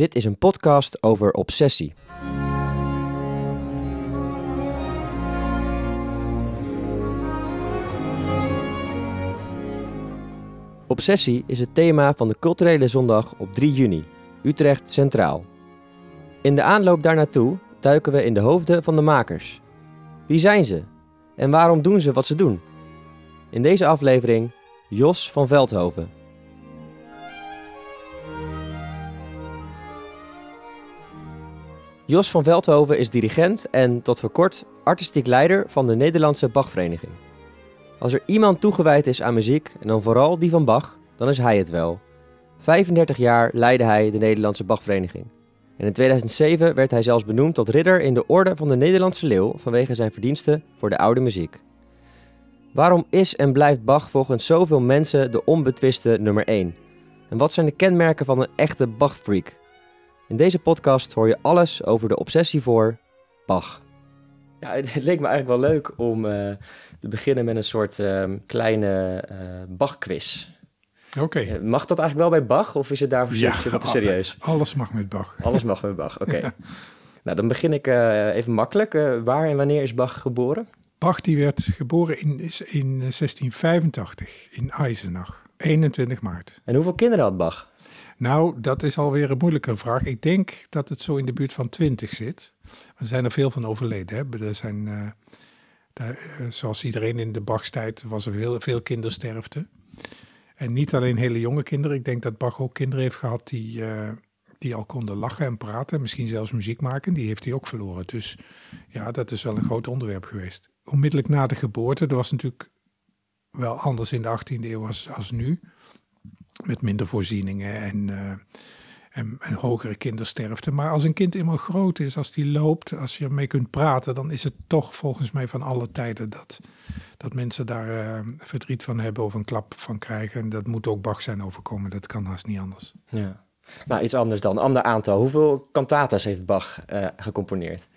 Dit is een podcast over obsessie. Obsessie is het thema van de Culturele Zondag op 3 juni, Utrecht Centraal. In de aanloop daar naartoe duiken we in de hoofden van de makers. Wie zijn ze? En waarom doen ze wat ze doen? In deze aflevering Jos van Veldhoven. Jos van Veldhoven is dirigent en tot voor kort artistiek leider van de Nederlandse Bachvereniging. Als er iemand toegewijd is aan muziek, en dan vooral die van Bach, dan is hij het wel. 35 jaar leidde hij de Nederlandse Bachvereniging. En in 2007 werd hij zelfs benoemd tot ridder in de Orde van de Nederlandse Leeuw vanwege zijn verdiensten voor de oude muziek. Waarom is en blijft Bach volgens zoveel mensen de onbetwiste nummer 1? En wat zijn de kenmerken van een echte Bach-freak? In deze podcast hoor je alles over de obsessie voor Bach. Ja, het, leek me eigenlijk wel leuk om uh, te beginnen met een soort uh, kleine uh, Bach-quiz. Oké. Okay. mag dat eigenlijk wel bij Bach of is het daarvoor ja, te serieus? Alles mag met Bach. Alles mag met Bach, oké. Okay. nou, dan begin ik even makkelijk. waar en wanneer is Bach geboren? Bach die werd geboren in, in 1685 in Eisenach, 21 maart. En hoeveel kinderen had Bach? Nou, dat is alweer een moeilijke vraag. Ik denk dat het zo in de buurt van 20 zit. Er zijn er veel van overleden. Hè? Er zijn, uh, daar, uh, zoals iedereen in de Bachstijd was er veel, veel kindersterfte. En niet alleen hele jonge kinderen. Ik denk dat Bach ook kinderen heeft gehad die, uh, die al konden lachen en praten. Misschien zelfs muziek maken. Die heeft hij ook verloren. Dus ja, dat is wel een groot onderwerp geweest. Onmiddellijk na de geboorte, dat was natuurlijk wel anders in de 18e eeuw als nu met minder voorzieningen en, uh, en, en, hogere kindersterfte. Maar als een kind eenmaal groot is, als die loopt, als je ermee kunt praten, dan is het toch volgens mij van alle tijden dat, dat mensen daar uh, verdriet van hebben of een klap van krijgen. En dat moet ook Bach zijn overkomen, dat kan haast niet anders. Ja. Nou, iets anders dan. Ander aantal. Hoeveel cantatas heeft Bach uh, gecomponeerd?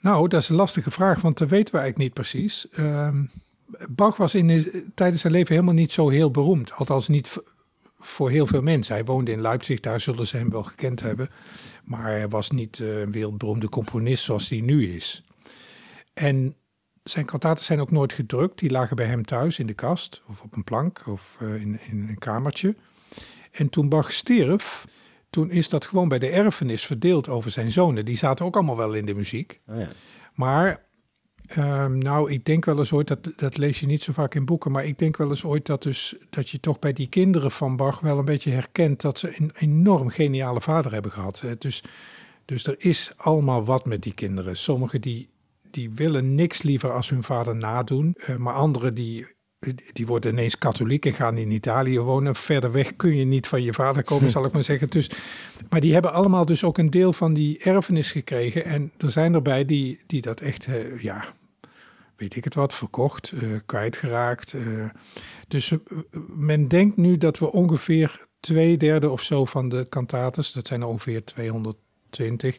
Nou, dat is een lastige vraag, want dat weten we eigenlijk niet precies. Ehm, Bach was in, tijdens zijn leven helemaal niet zo heel beroemd. Althans niet voor heel veel mensen. Hij woonde in Leipzig, daar zullen ze hem wel gekend hebben. Maar hij was niet uh, een wereldberoemde componist zoals hij nu is. En zijn kantaten zijn ook nooit gedrukt. Die lagen bij hem thuis in de kast of op een plank of uh, in, in een kamertje. En toen Bach stierf, toen is dat gewoon bij de erfenis verdeeld over zijn zonen. Die zaten ook allemaal wel in de muziek. Oh ja. Maar Um, nou, ik denk wel eens ooit, dat, dat lees je niet zo vaak in boeken, maar ik denk wel eens ooit dat, dus, dat je toch bij die kinderen van Bach wel een beetje herkent dat ze een enorm geniale vader hebben gehad. Dus, dus er is allemaal wat met die kinderen. Sommigen die, die willen niks liever als hun vader nadoen, uh, maar anderen die, die worden ineens katholiek en gaan in Italië wonen. Verder weg kun je niet van je vader komen, zal ik maar zeggen. Dus, maar die hebben allemaal dus ook een deel van die erfenis gekregen. En er zijn erbij die, die dat echt, uh, ja, weet ik het wat, verkocht, uh, kwijtgeraakt. Uh, dus men denkt nu dat we ongeveer twee derde of zo van de kantates, dat zijn er ongeveer 220,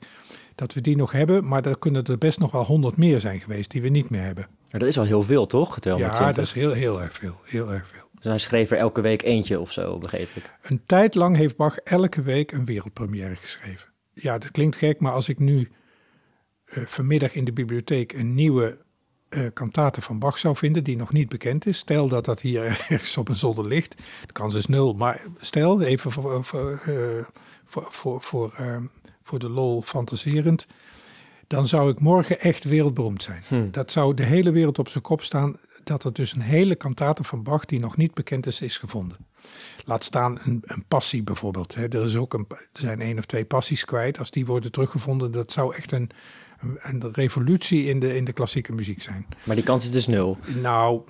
dat we die nog hebben. Maar er kunnen er best nog wel 100 meer zijn geweest die we niet meer hebben. Maar dat is al heel veel, toch? 220? Ja, dat is heel, heel erg veel. Heel erg veel. Dus hij schreef er elke week eentje of zo, begreep ik. Een tijd lang heeft Bach elke week een wereldpremière geschreven. Ja, dat klinkt gek, maar als ik nu uh, vanmiddag in de bibliotheek een nieuwe uh, kantate van Bach zou vinden die nog niet bekend is. Stel dat dat hier ergens op een zolder ligt. De kans is nul, maar stel even voor, voor, uh, voor, voor, voor, uh, voor de lol fantaserend. Dan zou ik morgen echt wereldberoemd zijn. Hmm. Dat zou de hele wereld op zijn kop staan. Dat er dus een hele kantate van Bach die nog niet bekend is, is gevonden. Laat staan een, een passie bijvoorbeeld. Hè. Er, is ook een, er zijn één of twee passies kwijt. Als die worden teruggevonden, dat zou echt een, een revolutie in de, in de klassieke muziek zijn. Maar die kans is dus nul? Nou,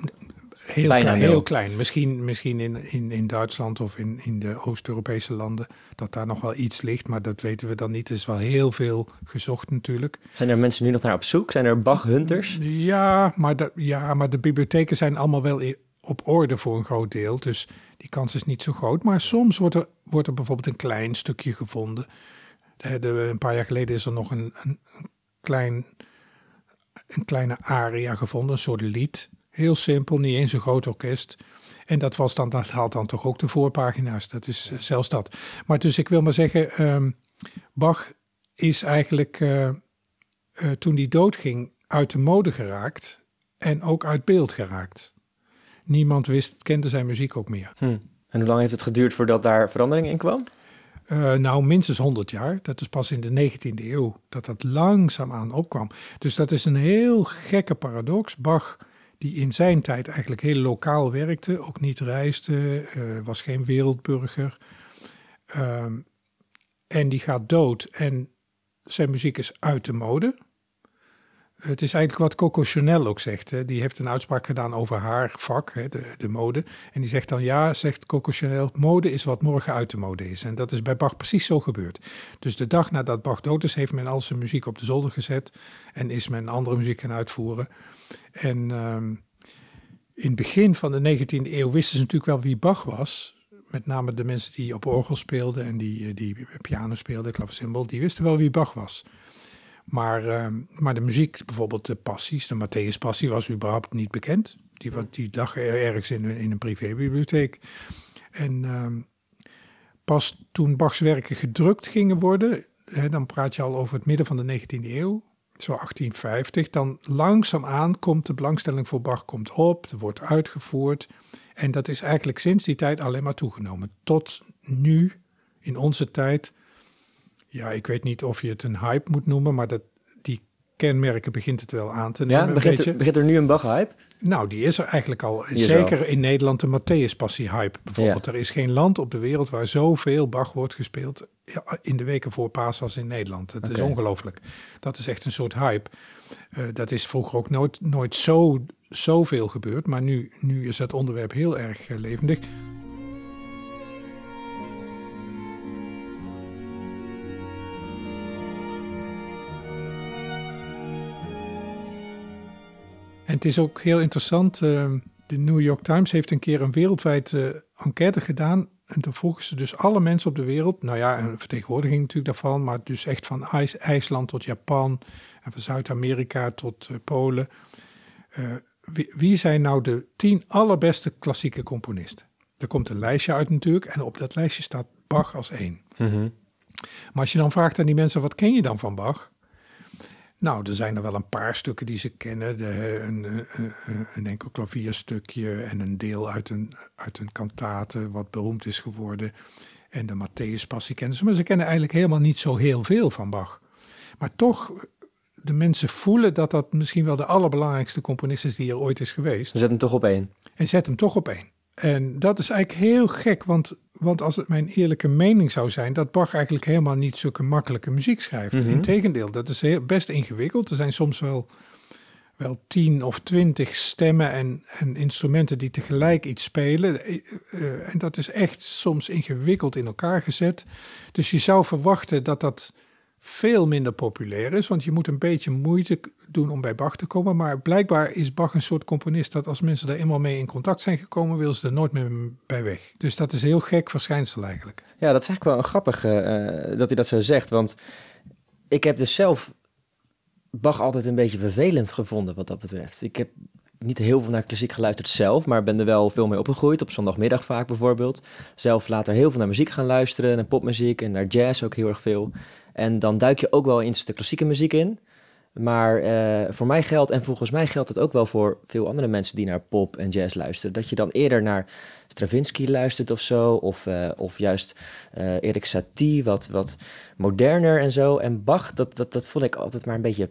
heel Bijna klein. Heel klein. Misschien, misschien in, in, in Duitsland of in, in de Oost-Europese landen dat daar nog wel iets ligt, maar dat weten we dan niet. Er is wel heel veel gezocht natuurlijk. Zijn er mensen nu nog naar op zoek? Zijn er Bach-hunters? Ja, maar de, ja, maar de bibliotheken zijn allemaal wel op orde voor een groot deel. Dus die kans is niet zo groot. Maar soms wordt er, wordt er bijvoorbeeld een klein stukje gevonden. De, een paar jaar geleden is er nog een, een, klein, een kleine aria gevonden, een soort lied. Heel simpel, niet eens een groot orkest. En dat, was dan, dat haalt dan toch ook de voorpagina's. Dat is zelfs dat. Maar dus ik wil maar zeggen, um, Bach is eigenlijk uh, uh, toen hij doodging uit de mode geraakt en ook uit beeld geraakt. Niemand wist, kende zijn muziek ook meer. Hm. En hoe lang heeft het geduurd voordat daar verandering in kwam? Uh, nou, minstens 100 jaar. Dat is pas in de 19e eeuw dat dat langzaamaan opkwam. Dus dat is een heel gekke paradox. Bach, die in zijn tijd eigenlijk heel lokaal werkte, ook niet reisde, uh, was geen wereldburger. Uh, en die gaat dood en zijn muziek is uit de mode. Het is eigenlijk wat Coco Chanel ook zegt. Hè. Die heeft een uitspraak gedaan over haar vak, hè, de, de mode. En die zegt dan, ja, zegt Coco Chanel, mode is wat morgen uit de mode is. En dat is bij Bach precies zo gebeurd. Dus de dag nadat Bach dood is, heeft men al zijn muziek op de zolder gezet. En is men andere muziek gaan uitvoeren. En um, in het begin van de 19e eeuw wisten ze natuurlijk wel wie Bach was. Met name de mensen die op orgel speelden en die, die piano speelden, klavecimbal, die wisten wel wie Bach was. Maar, uh, maar de muziek, bijvoorbeeld de passies, de Matthäus Passie, was überhaupt niet bekend. Die, die lag ergens in, in een privébibliotheek. En uh, pas toen Bachs werken gedrukt gingen worden, hè, dan praat je al over het midden van de 19e eeuw, zo 1850, dan langzaamaan komt de belangstelling voor Bach komt op, er wordt uitgevoerd. En dat is eigenlijk sinds die tijd alleen maar toegenomen. Tot nu, in onze tijd, ja, ik weet niet of je het een hype moet noemen, maar dat, die kenmerken begint het wel aan te nemen. Ja, begint, er, begint er nu een Bach-hype? Nou, die is er eigenlijk al. Zeker in Nederland de Matthäus-passie-hype bijvoorbeeld. Er is geen land op de wereld waar zoveel Bach wordt gespeeld in de weken voor Paas als in Nederland. Het is ongelooflijk. Dat is echt een soort hype. Uh, dat is vroeger ook nooit, nooit zo, zoveel gebeurd, maar nu, nu is het onderwerp heel erg uh, levendig. En het is ook heel interessant. Uh, de New York Times heeft een keer een wereldwijd uh, enquête gedaan. En toen vroegen ze dus alle mensen op de wereld. Nou ja, een vertegenwoordiging natuurlijk daarvan. Maar dus echt van IJs, IJsland tot Japan. En van Zuid-Amerika tot uh, Polen. Wie, wie, zijn nou de tien allerbeste klassieke componisten? Er komt een lijstje uit natuurlijk. En op dat lijstje staat Bach als één. Mm -hmm. Maar als je dan vraagt aan die mensen, wat ken je dan van Bach? Nou, er zijn er wel een paar stukken die ze kennen. De, een, een, een, enkel klavierstukje en een deel uit een, uit een kantate wat beroemd is geworden. En de Matthäus Passie kennen ze. Maar ze kennen eigenlijk helemaal niet zo heel veel van Bach. Maar toch, de mensen voelen dat dat misschien wel de allerbelangrijkste componist is die er ooit is geweest. Zet hem toch op één. En zet hem toch op één. En dat is eigenlijk heel gek, want, want als het mijn eerlijke mening zou zijn, dat Bach eigenlijk helemaal niet zulke makkelijke muziek schrijft. Mm -hmm. Integendeel, dat is heel, best ingewikkeld. Er zijn soms wel, wel tien of twintig stemmen en, en instrumenten die tegelijk iets spelen. Uh, en dat is echt soms ingewikkeld in elkaar gezet. Dus je zou verwachten dat dat veel minder populair is. Want je moet een beetje moeite doen om bij Bach te komen. Maar blijkbaar is Bach een soort componist dat als mensen er eenmaal mee in contact zijn gekomen, willen ze er nooit meer bij weg. Dus dat is een heel gek verschijnsel eigenlijk. Ja, dat is eigenlijk wel een grappig uh, dat hij dat zo zegt. Want ik heb dus zelf Bach altijd een beetje vervelend gevonden wat dat betreft. Ik heb niet heel veel naar klassiek geluisterd zelf, maar ben er wel veel mee opgegroeid. Op zondagmiddag vaak bijvoorbeeld. Zelf later heel veel naar muziek gaan luisteren, naar popmuziek en naar jazz ook heel erg veel. En dan duik je ook wel eens de klassieke muziek in. Maar uh, voor mij geldt, en volgens mij geldt het ook wel voor veel andere mensen die naar pop en jazz luisteren, dat je dan eerder naar Stravinsky luistert of zo, of, uh, of juist uh, Erik Satie, wat, wat moderner en zo. En Bach, dat, dat, dat vond ik altijd maar een beetje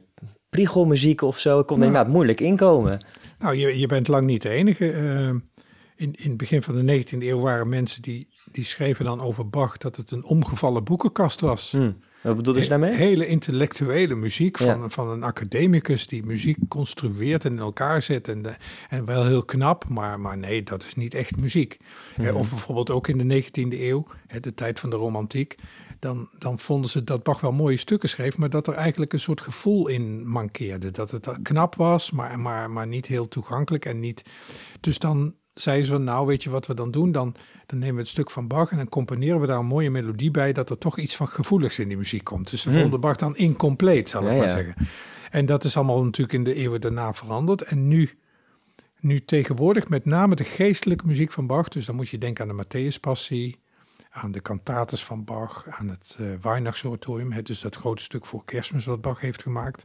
priegelmuziek of zo. Ik kon nou, inderdaad moeilijk inkomen. Nou, je, je bent lang niet de enige. in, in het begin van de 19e eeuw waren mensen die, die schreven dan over Bach dat het een omgevallen boekenkast was. Hmm. Wat bedoel je daarmee? Hele intellectuele muziek van, ja. van een academicus die muziek construeert en in elkaar zet. En, de, en wel heel knap, maar, maar nee, dat is niet echt muziek. Mm -hmm. Of bijvoorbeeld ook in de 19e eeuw, de tijd van de romantiek. Dan, dan vonden ze dat Bach wel mooie stukken schreef, maar dat er eigenlijk een soort gevoel in mankeerde. Dat het knap was, maar, maar, maar niet heel toegankelijk en niet. Dus dan zeiden ze van, nou weet je wat we dan doen? Dan, dan nemen we het stuk van Bach en dan componeren we daar een mooie melodie bij, dat er toch iets van gevoeligs in die muziek komt. Dus ze hmm. vonden Bach dan incompleet, zal ik maar ja. zeggen. En dat is allemaal natuurlijk in de eeuwen daarna veranderd. En nu, nu tegenwoordig met name de geestelijke muziek van Bach, dus dan moet je denken aan de Matthäus Passie, aan de cantates van Bach, aan het uh, Weihnachtsoratorium, dus dat grote stuk voor kerstmis wat Bach heeft gemaakt.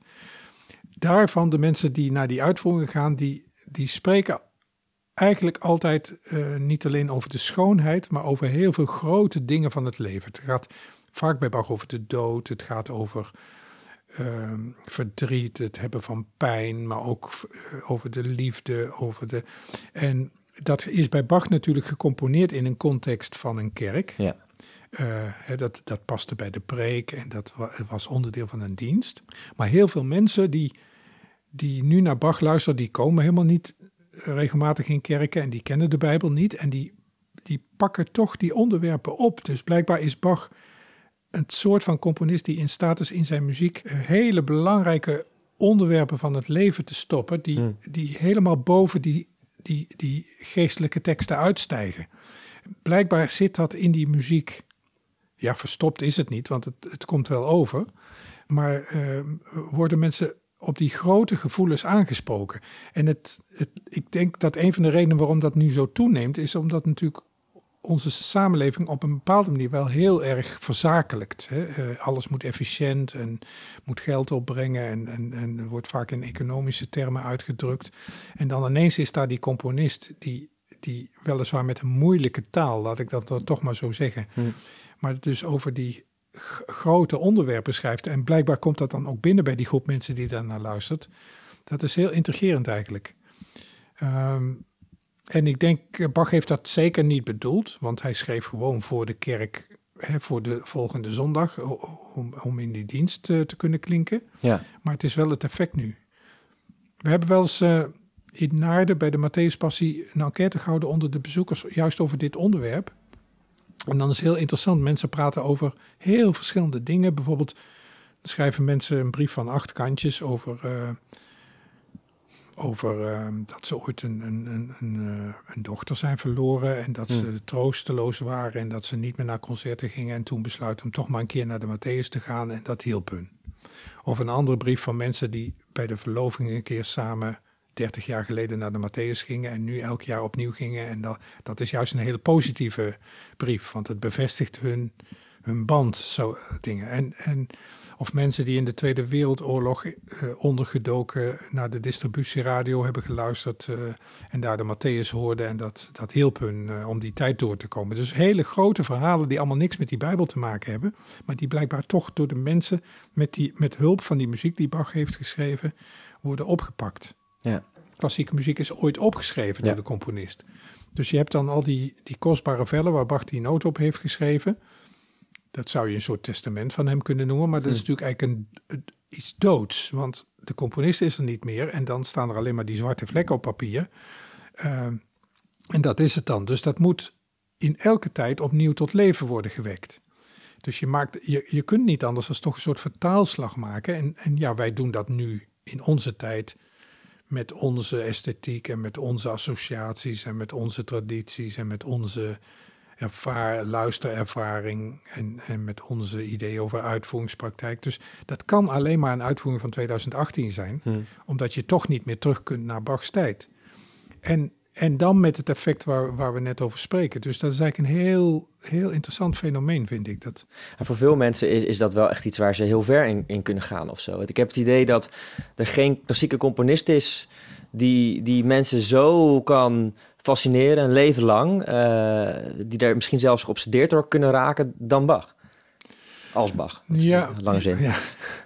Daarvan de mensen die naar die uitvoeringen gaan, die, die spreken eigenlijk altijd uh, niet alleen over de schoonheid, maar over heel veel grote dingen van het leven. Het gaat vaak bij Bach over de dood, het gaat over uh, verdriet, het hebben van pijn, maar ook uh, over de liefde, over de. En dat is bij Bach natuurlijk gecomponeerd in een context van een kerk. Ja. Uh, dat, dat paste bij de preek en dat was onderdeel van een dienst. Maar heel veel mensen die, die nu naar Bach luisteren, die komen helemaal niet regelmatig in kerken en die kennen de Bijbel niet. En die, die pakken toch die onderwerpen op. Dus blijkbaar is Bach een soort van componist die in staat is in zijn muziek hele belangrijke onderwerpen van het leven te stoppen, die, hmm. die helemaal boven die, die, die geestelijke teksten uitstijgen. Blijkbaar zit dat in die muziek. Ja, verstopt is het niet, want het, het komt wel over. Maar uh, worden mensen op die grote gevoelens aangesproken. En het, het, ik denk dat een van de redenen waarom dat nu zo toeneemt, is omdat natuurlijk onze samenleving op een bepaalde manier wel heel erg verzakelijkt. Hè? Uh, alles moet efficiënt en moet geld opbrengen en, en, en wordt vaak in economische termen uitgedrukt. En dan ineens is daar die componist die, die weliswaar met een moeilijke taal, laat ik dat dan toch maar zo zeggen, hm. maar dus over die grote onderwerpen schrijft. En blijkbaar komt dat dan ook binnen bij die groep mensen die daarnaar luistert. Dat is heel intrigerend eigenlijk. Um, en ik denk, eh, Bach heeft dat zeker niet bedoeld, want hij schreef gewoon voor de kerk hè, voor de volgende zondag om, om in die dienst uh, te kunnen klinken. Ja. Maar het is wel het effect nu. We hebben wel eens uh, in Naarden bij de Matthäus Passie een enquête gehouden onder de bezoekers juist over dit onderwerp. En dan is heel interessant, mensen praten over heel verschillende dingen. Bijvoorbeeld schrijven mensen een brief van acht kantjes over over uh, dat ze ooit een, een, een, een, eh, een dochter zijn verloren en dat ze hmm. troosteloos waren en dat ze niet meer naar concerten gingen en toen besluiten om toch maar een keer naar de Matthäus te gaan en dat hielp hun. Of een andere brief van mensen die bij de verloving een keer samen 30 jaar geleden naar de Matthäus gingen en nu elk jaar opnieuw gingen. En dat, dat is juist een hele positieve brief, want het bevestigt hun, hun band, zo dingen. En, en of mensen die in de Tweede Wereldoorlog uh, ondergedoken naar de distributieradio hebben geluisterd uh, en daar de Matthäus hoorden en dat, dat hielp hun om die tijd door te komen. Dus hele grote verhalen die allemaal niks met die Bijbel te maken hebben, maar die blijkbaar toch door de mensen met, die, met hulp van die muziek die Bach heeft geschreven worden opgepakt. Ja. Klassieke muziek is ooit opgeschreven door de componist. Dus je hebt dan al die, die kostbare vellen waar Bach die noot op heeft geschreven. Dat zou je een soort testament van hem kunnen noemen, maar dat is hm. natuurlijk eigenlijk een, iets doods. Want de componist is er niet meer en dan staan er alleen maar die zwarte vlekken op papier. Ehm, en dat is het dan. Dus dat moet in elke tijd opnieuw tot leven worden gewekt. Dus je, maakt, je, je kunt niet anders dan toch een soort vertaalslag maken. En, en ja, wij doen dat nu in onze tijd met onze esthetiek en met onze associaties en met onze tradities en met onze ervaar, luisterervaring en, en met onze ideeën over uitvoeringspraktijk. Dus dat kan alleen maar een uitvoering van 2018 zijn, hmm. omdat je toch niet meer terug kunt naar Bachs tijd. En, en dan met het effect waar, waar we net over spreken. Dus dat is eigenlijk een heel, heel interessant fenomeen, vind ik. Dat. En voor veel mensen is, is dat wel echt iets waar ze heel ver in, in kunnen gaan of zo. Ik heb het idee dat er geen klassieke componist is die, die mensen zo kan fascineren, een leven lang, uh, die daar misschien zelfs geobsedeerd door kunnen raken dan Bach. Als Bach. Ja, lange zin. Ja.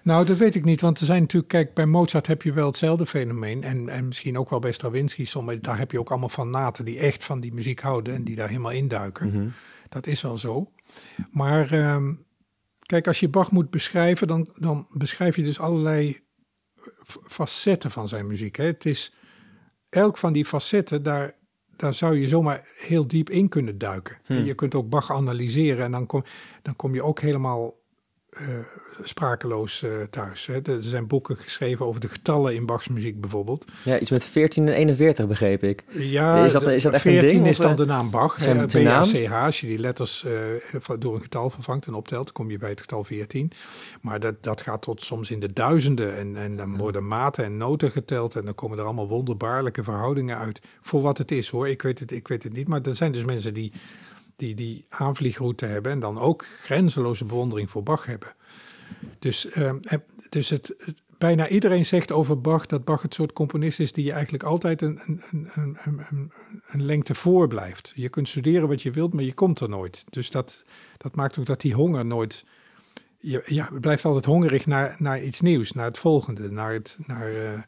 Nou, dat weet ik niet, want er zijn natuurlijk, kijk, bij Mozart heb je wel hetzelfde fenomeen en, en misschien ook wel bij Stravinsky. Sommige, daar heb je ook allemaal fanaten die echt van die muziek houden en die daar helemaal induiken. Mm Dat is wel zo. Maar um, kijk, als je Bach moet beschrijven, dan, dan beschrijf je dus allerlei facetten van zijn muziek. Hè. Het is elk van die facetten, daar, daar zou je zomaar heel diep in kunnen duiken. Hmm. je kunt ook Bach analyseren en dan kom, dan kom je ook helemaal uh, sprakeloos uh, thuis. Hè. Er zijn boeken geschreven over de getallen in Bachs muziek bijvoorbeeld. Ja, iets met 14 en 41 begreep ik. Ja, is dat, is dat echt 14 een ding, is dan de naam Bach. BACH, als je die letters uh, door een getal vervangt en optelt, kom je bij het getal 14. Maar dat, dat gaat tot soms in de duizenden en, en dan worden maten en noten geteld en dan komen er allemaal wonderbaarlijke verhoudingen uit voor wat het is hoor. Ik weet het, ik weet het niet, maar er zijn dus mensen die die die aanvliegroute hebben en dan ook grenzeloze bewondering voor Bach hebben. Dus, ehm, dus het, bijna iedereen zegt over Bach dat Bach het soort componist is die je eigenlijk altijd een, een, een, een, een lengte voor blijft. Je kunt studeren wat je wilt, maar je komt er nooit. Dus dat, dat maakt ook dat die honger nooit. Je, ja, blijft altijd hongerig naar, naar iets nieuws, naar het volgende, naar, het, naar, uh,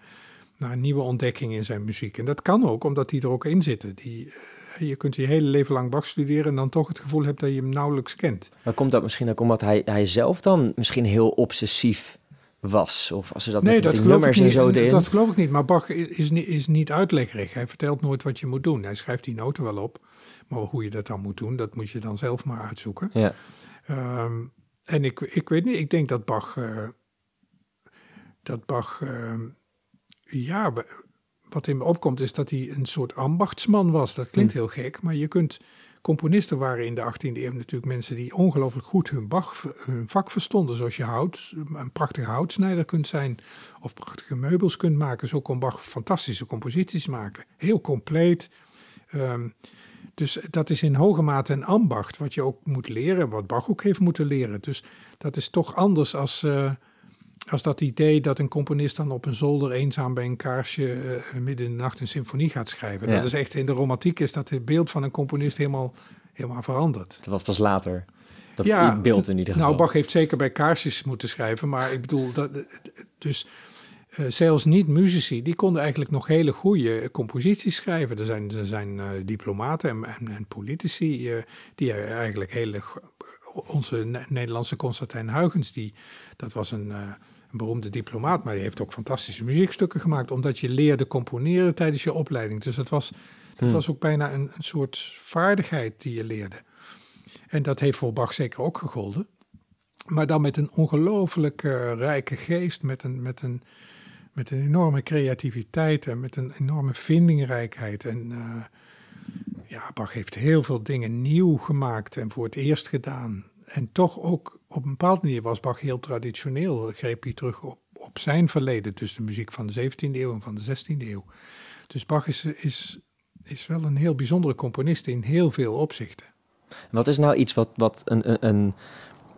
naar een nieuwe ontdekking in zijn muziek. En dat kan ook, omdat die er ook in zitten. Die, uh, je kunt je hele leven lang Bach studeren en dan toch het gevoel hebt dat je hem nauwelijks kent. Maar komt dat misschien ook omdat hij, hij zelf dan misschien heel obsessief was? Of als ze dat nee, met dat nummers ik en niet, zo deden? Dat geloof ik niet. Maar Bach is, is, niet, is niet uitleggerig. Hij vertelt nooit wat je moet doen. Hij schrijft die noten wel op. Maar hoe je dat dan moet doen, dat moet je dan zelf maar uitzoeken. Ja. Um, en ik, ik weet niet, ik denk dat Bach... Uh, dat Bach... Uh, ja, wat in me opkomt is dat hij een soort ambachtsman was. Dat klinkt Hm. heel gek, maar je kunt... Componisten waren in de 18e eeuw natuurlijk mensen die ongelooflijk goed hun, Bach, hun vak verstonden. Zoals je hout, een prachtige houtsnijder kunt zijn of prachtige meubels kunt maken. Zo kon Bach fantastische composities maken. Heel compleet. Um, dus dat is in hoge mate een ambacht wat je ook moet leren, wat Bach ook heeft moeten leren. Dus dat is toch anders als, uh, als dat idee dat een componist dan op een zolder eenzaam bij een kaarsje uh, midden in de nacht een symfonie gaat schrijven. Ja. Dat is echt in de romantiek is dat het beeld van een componist helemaal, helemaal veranderd. Dat was pas later. Dat Ja, beeld in ieder geval. Nou, Bach heeft zeker bij kaarsjes moeten schrijven, maar ik bedoel, dat, dus uh, zelfs niet-muzici, die konden eigenlijk nog hele goede composities schrijven. Er zijn, er zijn uh, diplomaten en, en, en politici uh, die eigenlijk hele... Onze Nederlandse Constantijn Huygens, die, dat was een, een, beroemde diplomaat, maar die heeft ook fantastische muziekstukken gemaakt, omdat je leerde componeren tijdens je opleiding. Dus dat was, dat Hmm. was ook bijna een, een soort vaardigheid die je leerde. En dat heeft voor Bach zeker ook gegolden. Maar dan met een ongelooflijk rijke geest, met een... Met een met een enorme creativiteit en met een enorme vindingrijkheid. En uh, ja, Bach heeft heel veel dingen nieuw gemaakt en voor het eerst gedaan. En toch ook op een bepaalde manier was Bach heel traditioneel. Greep hij terug op, op zijn verleden, dus de muziek van de 17e eeuw en van de 16e eeuw. Dus Bach is, is, is wel een heel bijzondere componist in heel veel opzichten. Wat is nou iets wat, wat een, een, een,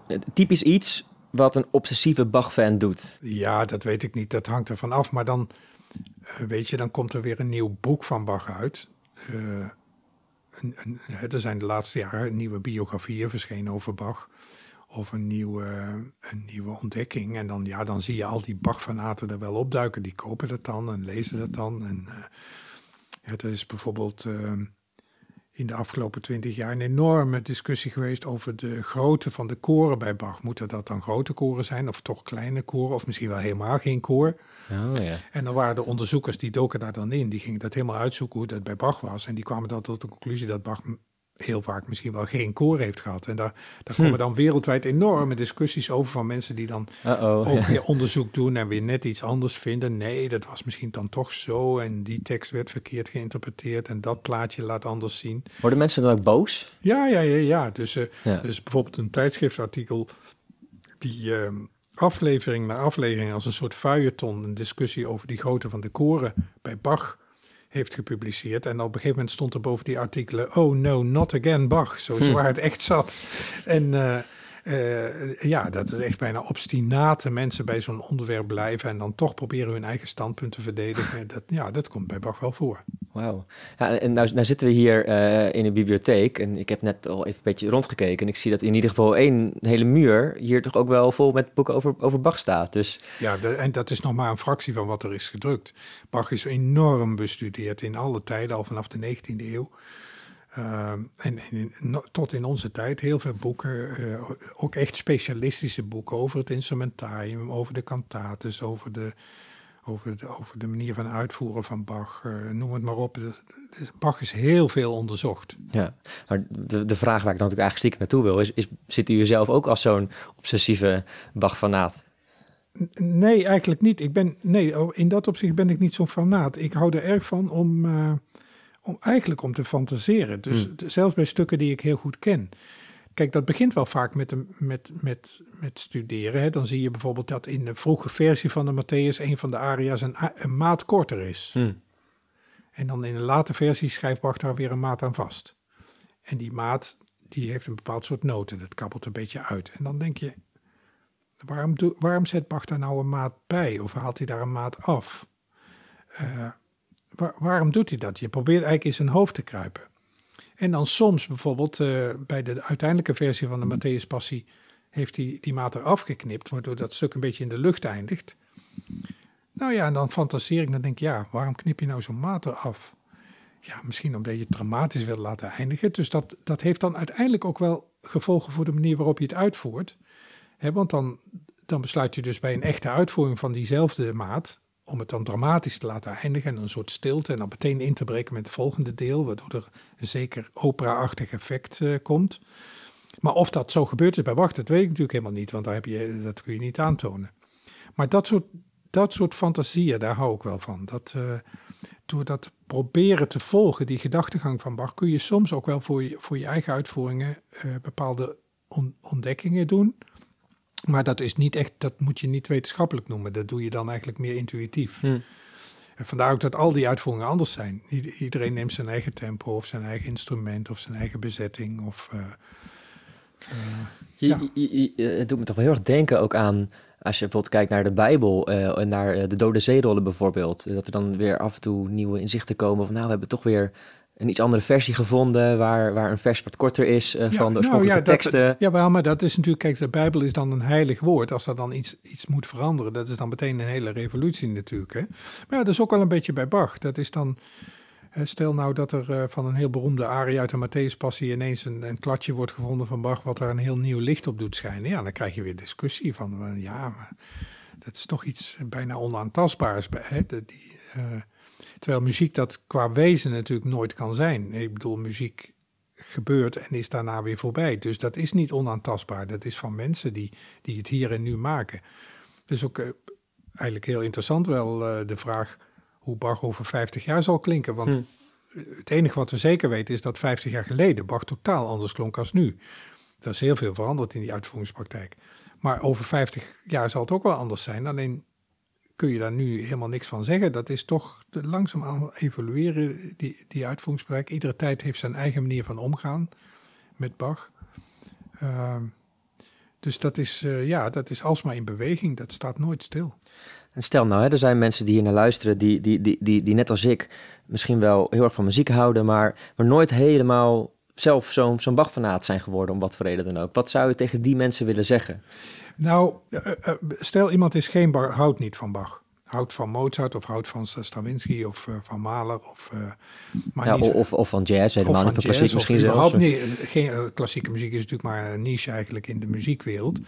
een typisch iets wat een obsessieve Bach-fan doet? Ja, dat weet ik niet. Dat hangt ervan af. Maar dan, uh, weet je, dan komt er weer een nieuw boek van Bach uit. Uh, er zijn de laatste jaren nieuwe biografieën verschenen over Bach. Of een nieuwe, een nieuwe ontdekking. En dan, ja, dan zie je al die Bach-fanaten er wel opduiken. Die kopen dat dan en lezen dat dan. En ja, er is bijvoorbeeld in de afgelopen twintig jaar een enorme discussie geweest over de grootte van de koren bij Bach. Moeten dat dan grote koren zijn of toch kleine koren of misschien wel helemaal geen koor? Oh, ja. En dan waren er onderzoekers die doken daar dan in. Die gingen dat helemaal uitzoeken hoe dat bij Bach was. En die kwamen dan tot de conclusie dat Bach heel vaak misschien wel geen koor heeft gehad. En daar, daar komen hm. dan wereldwijd enorme discussies over van mensen die dan Uh -oh. ook weer onderzoek doen en weer net iets anders vinden. Nee, dat was misschien dan toch zo en die tekst werd verkeerd geïnterpreteerd en dat plaatje laat anders zien. Worden mensen dan ook boos? Ja, ja, ja. ja. Dus, uh, Ja. dus bijvoorbeeld een tijdschriftartikel die uh, aflevering na aflevering als een soort feuilleton, een discussie over die grootte van de koren bij Bach heeft gepubliceerd. En op een gegeven moment stond er boven die artikelen... oh no, not again Bach. Zo Hm. waar het echt zat. En uh, uh, ja, dat is echt bijna obstinate mensen bij zo'n onderwerp blijven... en dan toch proberen hun eigen standpunt te verdedigen. Dat, ja, dat komt bij Bach wel voor. Wauw. Ja, en nou, nou zitten we hier uh, in een bibliotheek en ik heb net al even een beetje rondgekeken en ik zie dat in ieder geval één hele muur hier toch ook wel vol met boeken over, over Bach staat. Dus... Ja, de, en dat is nog maar een fractie van wat er is gedrukt. Bach is enorm bestudeerd in alle tijden, al vanaf de 19e eeuw. Uh, en, en in, tot in onze tijd heel veel boeken, uh, ook echt specialistische boeken over het instrumentarium, over de cantates, over de, over de, over de manier van uitvoeren van Bach, uh, noem het maar op. Dus, dus Bach is heel veel onderzocht. Ja, maar de, de vraag waar ik dan natuurlijk eigenlijk stiekem naartoe wil, is, is zit u zelf ook als zo'n obsessieve Bach-fanaat? Nee, eigenlijk niet. Ik ben, nee, in dat opzicht ben ik niet zo'n fanaat. Ik hou er erg van om, uh, om eigenlijk om te fantaseren. Dus Hmm. zelfs bij stukken die ik heel goed ken. Kijk, dat begint wel vaak met, de, met, met, met studeren. Hè. Dan zie je bijvoorbeeld dat in de vroege versie van de Matthäus een van de aria's een, een maat korter is. Hmm. En dan in een late versie schrijft Bach daar weer een maat aan vast. En die maat, die heeft een bepaald soort noten. Dat kabbelt een beetje uit. En dan denk je, waarom, waarom zet Bach daar nou een maat bij? Of haalt hij daar een maat af? Uh, waarom doet hij dat? Je probeert eigenlijk in zijn hoofd te kruipen. En dan soms bijvoorbeeld uh, bij de uiteindelijke versie van de Matthäus Passie heeft hij die maat eraf geknipt, waardoor dat stuk een beetje in de lucht eindigt. Nou ja, en dan fantaseer ik, dan denk ik, ja, waarom knip je nou zo'n maat eraf? Ja, misschien omdat je het dramatisch wil laten eindigen. Dus dat, dat heeft dan uiteindelijk ook wel gevolgen voor de manier waarop je het uitvoert. Want dan, dan besluit je dus bij een echte uitvoering van diezelfde maat, om het dan dramatisch te laten eindigen en een soort stilte en dan meteen in te breken met het volgende deel, waardoor er een zeker opera-achtig effect uh, komt. Maar of dat zo gebeurd is bij Bach, dat weet ik natuurlijk helemaal niet, want daar heb je, dat kun je niet aantonen. Maar dat soort, dat soort fantasieën, daar hou ik wel van. Dat, uh, door dat proberen te volgen, die gedachtegang van Bach, kun je soms ook wel voor je, voor je eigen uitvoeringen uh, bepaalde on, ontdekkingen doen. Maar dat is niet echt, dat moet je niet wetenschappelijk noemen. Dat doe je dan eigenlijk meer intuïtief. Hm. En vandaar ook dat al die uitvoeringen anders zijn. Iedereen neemt zijn eigen tempo of zijn eigen instrument of zijn eigen bezetting. Of, uh, uh, je, je, het doet me toch wel heel erg denken ook aan als je bijvoorbeeld kijkt naar de Bijbel uh, en naar de dode zeerollen bijvoorbeeld, dat er dan weer af en toe nieuwe inzichten komen van nou, we hebben toch weer een iets andere versie gevonden, waar, waar een vers wat korter is uh, van de nou oorspronkelijke nou, ja, teksten. Dat, ja, wel, maar dat is natuurlijk, kijk, de Bijbel is dan een heilig woord. Als er dan iets, iets moet veranderen, dat is dan meteen een hele revolutie natuurlijk. Hè? Maar ja, dat is ook wel een beetje bij Bach. Dat is dan, stel nou dat er uh, van een heel beroemde arie uit de Matthäus-passie ineens een, een kladje wordt gevonden van Bach, wat daar een heel nieuw licht op doet schijnen. Ja, dan krijg je weer discussie van, uh, ja, maar dat is toch iets bijna onaantastbaars. Hè? Die, Terwijl muziek dat qua wezen natuurlijk nooit kan zijn. Ik bedoel, muziek gebeurt en is daarna weer voorbij. Dus dat is niet onaantastbaar. Dat is van mensen die, die het hier en nu maken. Dus ook uh, eigenlijk heel interessant wel uh, de vraag hoe Bach over 50 jaar zal klinken. Want hm. het enige wat we zeker weten is dat 50 jaar geleden Bach totaal anders klonk als nu. Er is heel veel veranderd in die uitvoeringspraktijk. Maar over 50 jaar zal het ook wel anders zijn. Alleen kun je daar nu helemaal niks van zeggen. Dat is toch langzaamaan evolueren, die, die uitvoeringspraktijk. Iedere tijd heeft zijn eigen manier van omgaan met Bach. Uh, dus dat is, uh, ja, dat is alsmaar in beweging. Dat staat nooit stil. En stel nou, hè, er zijn mensen die hier naar luisteren, die, die, die, die, die net als ik misschien wel heel erg van muziek houden, maar, maar nooit helemaal zelf zo'n zo'n Bach-fanaat zijn geworden, om wat voor reden dan ook. Wat zou je tegen die mensen willen zeggen? Nou, eh, eh, stel iemand is geen Bach, houdt niet van Bach. Houdt van Mozart of houdt van Stravinsky of uh, van Mahler of, uh, maar ja, niet, of, of van jazz, helemaal niet van klassiek misschien zelfs. Niet, geen, klassieke muziek is natuurlijk maar een niche eigenlijk in de muziekwereld.